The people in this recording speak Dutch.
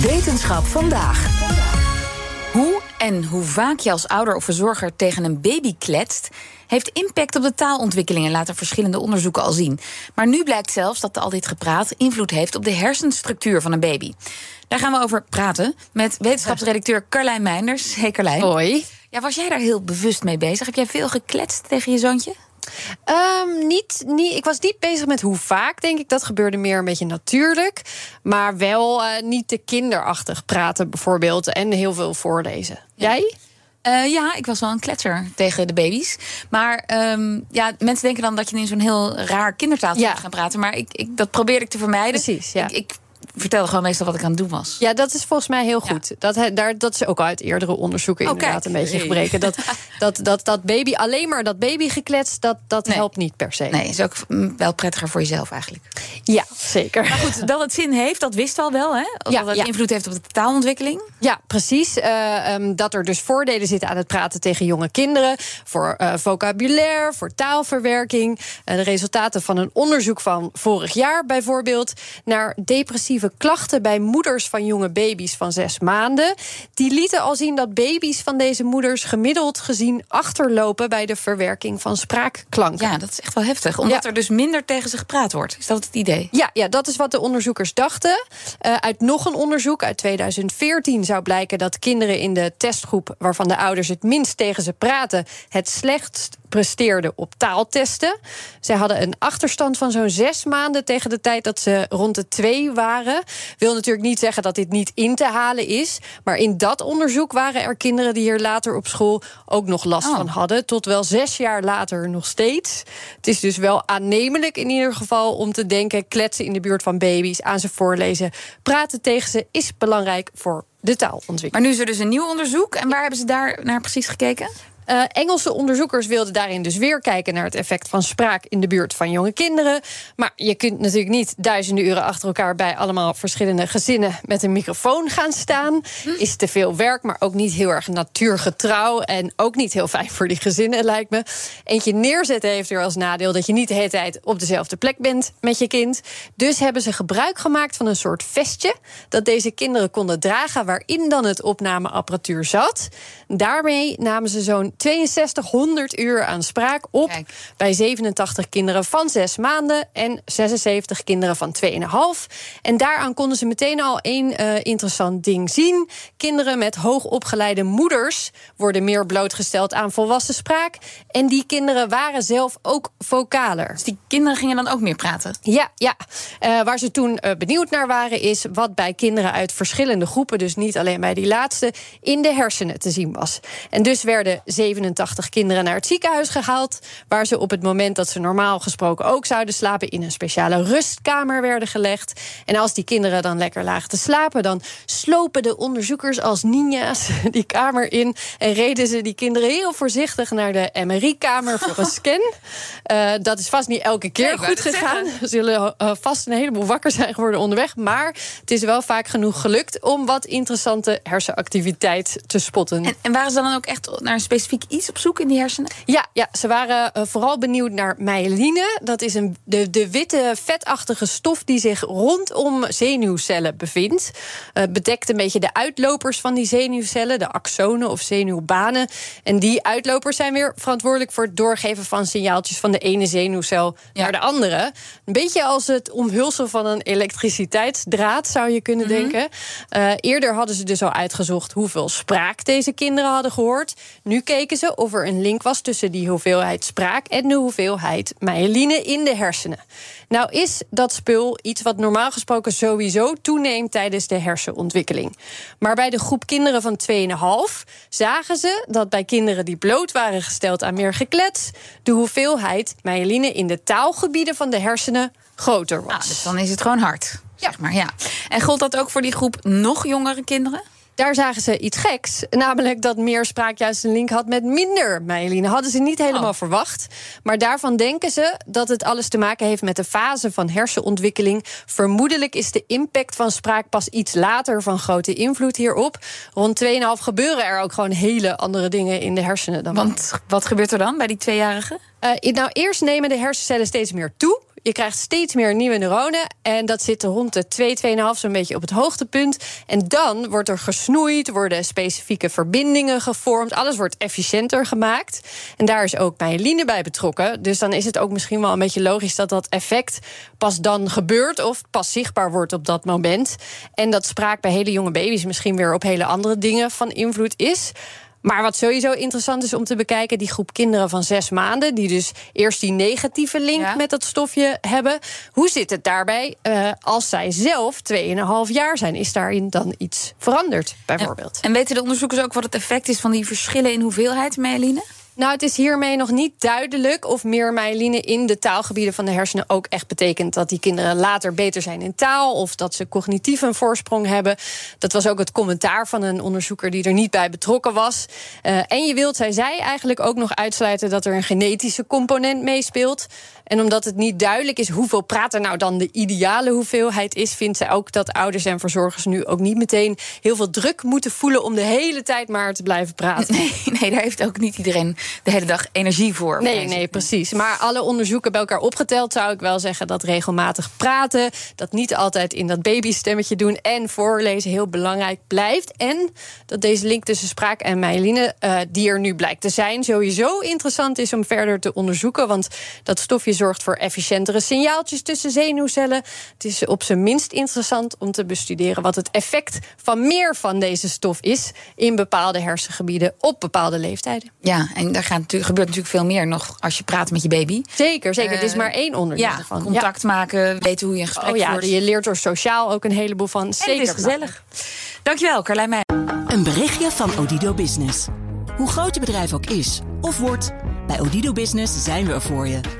Wetenschap vandaag. Hoe en hoe vaak je als ouder of verzorger tegen een baby kletst, heeft impact op de taalontwikkelingen, laten verschillende onderzoeken al zien. Maar nu blijkt zelfs dat al dit gepraat invloed heeft op de hersenstructuur van een baby. Daar gaan we over praten met wetenschapsredacteur Carlijn Meinders. Hey Carlijn. Hoi. Ja, was jij daar heel bewust mee bezig? Heb jij veel gekletst tegen je zoontje? Um, niet, niet, ik was niet bezig met hoe vaak, denk ik. Dat gebeurde meer een beetje natuurlijk. Maar wel uh, niet te kinderachtig praten, bijvoorbeeld. En heel veel voorlezen. Jij? Uh, ja, ik was wel een kletser tegen de baby's. Maar um, ja, mensen denken dan dat je in zo'n heel raar kindertaaltje ja. moet gaan praten. Maar ik, ik, dat probeer ik te vermijden. Precies, ja. Ik, ik vertelde gewoon meestal wat ik aan het doen was. Ja, dat is volgens mij heel goed. Dat, daar, dat is ook uit eerdere onderzoeken oh, inderdaad een beetje gebreken. Dat, dat, dat, dat baby, alleen maar dat baby gekletst, dat, dat helpt niet per se. Nee, is ook wel prettiger voor jezelf eigenlijk. Ja, zeker. Maar goed, dat het zin heeft, dat wist al wel, hè? Ja, dat het invloed heeft op de taalontwikkeling. Ja, precies. Uh, um, dat er dus voordelen zitten aan het praten tegen jonge kinderen. Voor uh, vocabulaire, voor taalverwerking. Uh, de resultaten van een onderzoek van vorig jaar bijvoorbeeld... naar depressieve klachten bij moeders van jonge baby's van zes maanden. Die lieten al zien dat baby's van deze moeders gemiddeld gezien achterlopen bij de verwerking van spraakklanken. Ja, dat is echt wel heftig. Omdat er dus minder tegen ze gepraat wordt. Is dat het idee? Ja, ja dat is wat de onderzoekers dachten. Uh, uit nog een onderzoek uit 2014 zou blijken dat kinderen in de testgroep waarvan de ouders het minst tegen ze praten, het slechtst presteerden op taaltesten. Zij hadden een achterstand van zo'n zes maanden tegen de tijd dat ze rond de twee waren. Wil natuurlijk niet zeggen dat dit niet in te halen is. Maar in dat onderzoek waren er kinderen die hier later op school ook nog last oh. van hadden. Tot wel zes jaar later nog steeds. Het is dus wel aannemelijk in ieder geval om te denken: kletsen in de buurt van baby's, aan ze voorlezen, praten tegen ze is belangrijk voor de taalontwikkeling. Maar nu is er dus een nieuw onderzoek. En waar hebben ze daar naar precies gekeken? Uh, Engelse onderzoekers wilden daarin dus weer kijken naar het effect van spraak in de buurt van jonge kinderen. Maar je kunt natuurlijk niet duizenden uren achter elkaar bij allemaal verschillende gezinnen met een microfoon gaan staan. Hm. Is te veel werk, maar ook niet heel erg natuurgetrouw. En ook niet heel fijn voor die gezinnen, lijkt me. Eentje neerzetten heeft er als nadeel dat je niet de hele tijd op dezelfde plek bent met je kind. Dus hebben ze gebruik gemaakt van een soort vestje dat deze kinderen konden dragen, waarin dan het opnameapparatuur zat. Daarmee namen ze zo'n 6200 uur aan spraak op bij 87 kinderen van 6 maanden en 76 kinderen van 2,5. En daaraan konden ze meteen al één uh, interessant ding zien. Kinderen met hoogopgeleide moeders worden meer blootgesteld aan volwassen spraak. En die kinderen waren zelf ook vocaler. Dus die kinderen gingen dan ook meer praten? Ja, ja. Uh, waar ze toen uh, benieuwd naar waren, is wat bij kinderen uit verschillende groepen, dus niet alleen bij die laatste, in de hersenen te zien was. En dus werden 87 kinderen naar het ziekenhuis gehaald. Waar ze op het moment dat ze normaal gesproken ook zouden slapen, in een speciale rustkamer werden gelegd. En als die kinderen dan lekker lagen te slapen, dan slopen de onderzoekers als ninja's die kamer in. En reden ze die kinderen heel voorzichtig naar de MRI-kamer voor een scan. Uh, dat is vast niet elke keer nee, goed gegaan. Ze zullen uh, vast een heleboel wakker zijn geworden onderweg. Maar het is wel vaak genoeg gelukt om wat interessante hersenactiviteit te spotten. En, en waren ze dan ook echt naar een specifiek iets op zoek in die hersenen? Ja, ja ze waren uh, vooral benieuwd naar myeline. Dat is een, de, de witte, vetachtige stof die zich rondom zenuwcellen bevindt. Uh, bedekt een beetje de uitlopers van die zenuwcellen, de axonen of zenuwbanen. En die uitlopers zijn weer verantwoordelijk voor het doorgeven van signaaltjes van de ene zenuwcel ja. naar de andere. Een beetje als het omhulsen van een elektriciteitsdraad, zou je kunnen mm -hmm. denken. Uh, eerder hadden ze dus al uitgezocht hoeveel spraak deze kinderen hadden gehoord. Nu keken ze of er een link was tussen die hoeveelheid spraak en de hoeveelheid myeline in de hersenen. Nou is dat spul iets wat normaal gesproken sowieso toeneemt tijdens de hersenontwikkeling. Maar bij de groep kinderen van 2,5 zagen ze dat bij kinderen die bloot waren gesteld aan meer geklets, de hoeveelheid myeline in de taalgebieden van de hersenen groter was. Ah, dus dan is het gewoon hard. Zeg maar, ja. En gold dat ook voor die groep nog jongere kinderen? Daar zagen ze iets geks. Namelijk dat meer spraak juist een link had met minder myeline. Hadden ze niet helemaal oh. verwacht. Maar daarvan denken ze dat het alles te maken heeft met de fase van hersenontwikkeling. Vermoedelijk is de impact van spraak pas iets later van grote invloed hierop. Rond 2,5 gebeuren er ook gewoon hele andere dingen in de hersenen dan. Want wat gebeurt er dan bij die tweejarigen? Uh, nou, eerst nemen de hersencellen steeds meer toe. Je krijgt steeds meer nieuwe neuronen. En dat zit rond de 2, 2,5 zo'n beetje op het hoogtepunt. En dan wordt er gesnoeid, worden specifieke verbindingen gevormd. Alles wordt efficiënter gemaakt. En daar is ook myeline bij betrokken. Dus dan is het ook misschien wel een beetje logisch dat dat effect pas dan gebeurt of pas zichtbaar wordt op dat moment. En dat spraak bij hele jonge baby's misschien weer op hele andere dingen van invloed is. Maar wat sowieso interessant is om te bekijken, die groep kinderen van zes maanden, die dus eerst die negatieve link met dat stofje hebben. Hoe zit het daarbij uh, als zij zelf 2,5 jaar zijn? Is daarin dan iets veranderd, bijvoorbeeld? En, en weten de onderzoekers ook wat het effect is van die verschillen in hoeveelheid myeline? Nou, het is hiermee nog niet duidelijk of meer myeline in de taalgebieden van de hersenen ook echt betekent dat die kinderen later beter zijn in taal of dat ze cognitief een voorsprong hebben. Dat was ook het commentaar van een onderzoeker die er niet bij betrokken was. Uh, en je wilt, zij zei eigenlijk ook nog uitsluiten dat er een genetische component meespeelt. En omdat het niet duidelijk is hoeveel praten nou dan de ideale hoeveelheid is, vindt zij ook dat ouders en verzorgers nu ook niet meteen heel veel druk moeten voelen om de hele tijd maar te blijven praten. Nee, nee daar heeft ook niet iedereen de hele dag energie voor. Nee, nee, precies. Maar alle onderzoeken bij elkaar opgeteld zou ik wel zeggen dat regelmatig praten, dat niet altijd in dat babystemmetje doen en voorlezen heel belangrijk blijft. En dat deze link tussen spraak en myeline, uh, die er nu blijkt te zijn, sowieso interessant is om verder te onderzoeken. Want dat stofje zorgt voor efficiëntere signaaltjes tussen zenuwcellen. Het is op zijn minst interessant om te bestuderen wat het effect van meer van deze stof is in bepaalde hersengebieden op bepaalde leeftijden. Ja, en daar gaat natuurlijk, gebeurt natuurlijk veel meer nog als je praat met je baby. Zeker, zeker. het is eh, maar één onderdeel ja, van. Contact maken, weten hoe je een gesprek oh, ja, voert. Je leert er sociaal ook een heleboel van. Zeker. het is gezellig. Dankjewel, Carlijn Meijer. Een berichtje van Odido Business. Hoe groot je bedrijf ook is of wordt, bij Odido Business zijn we er voor je.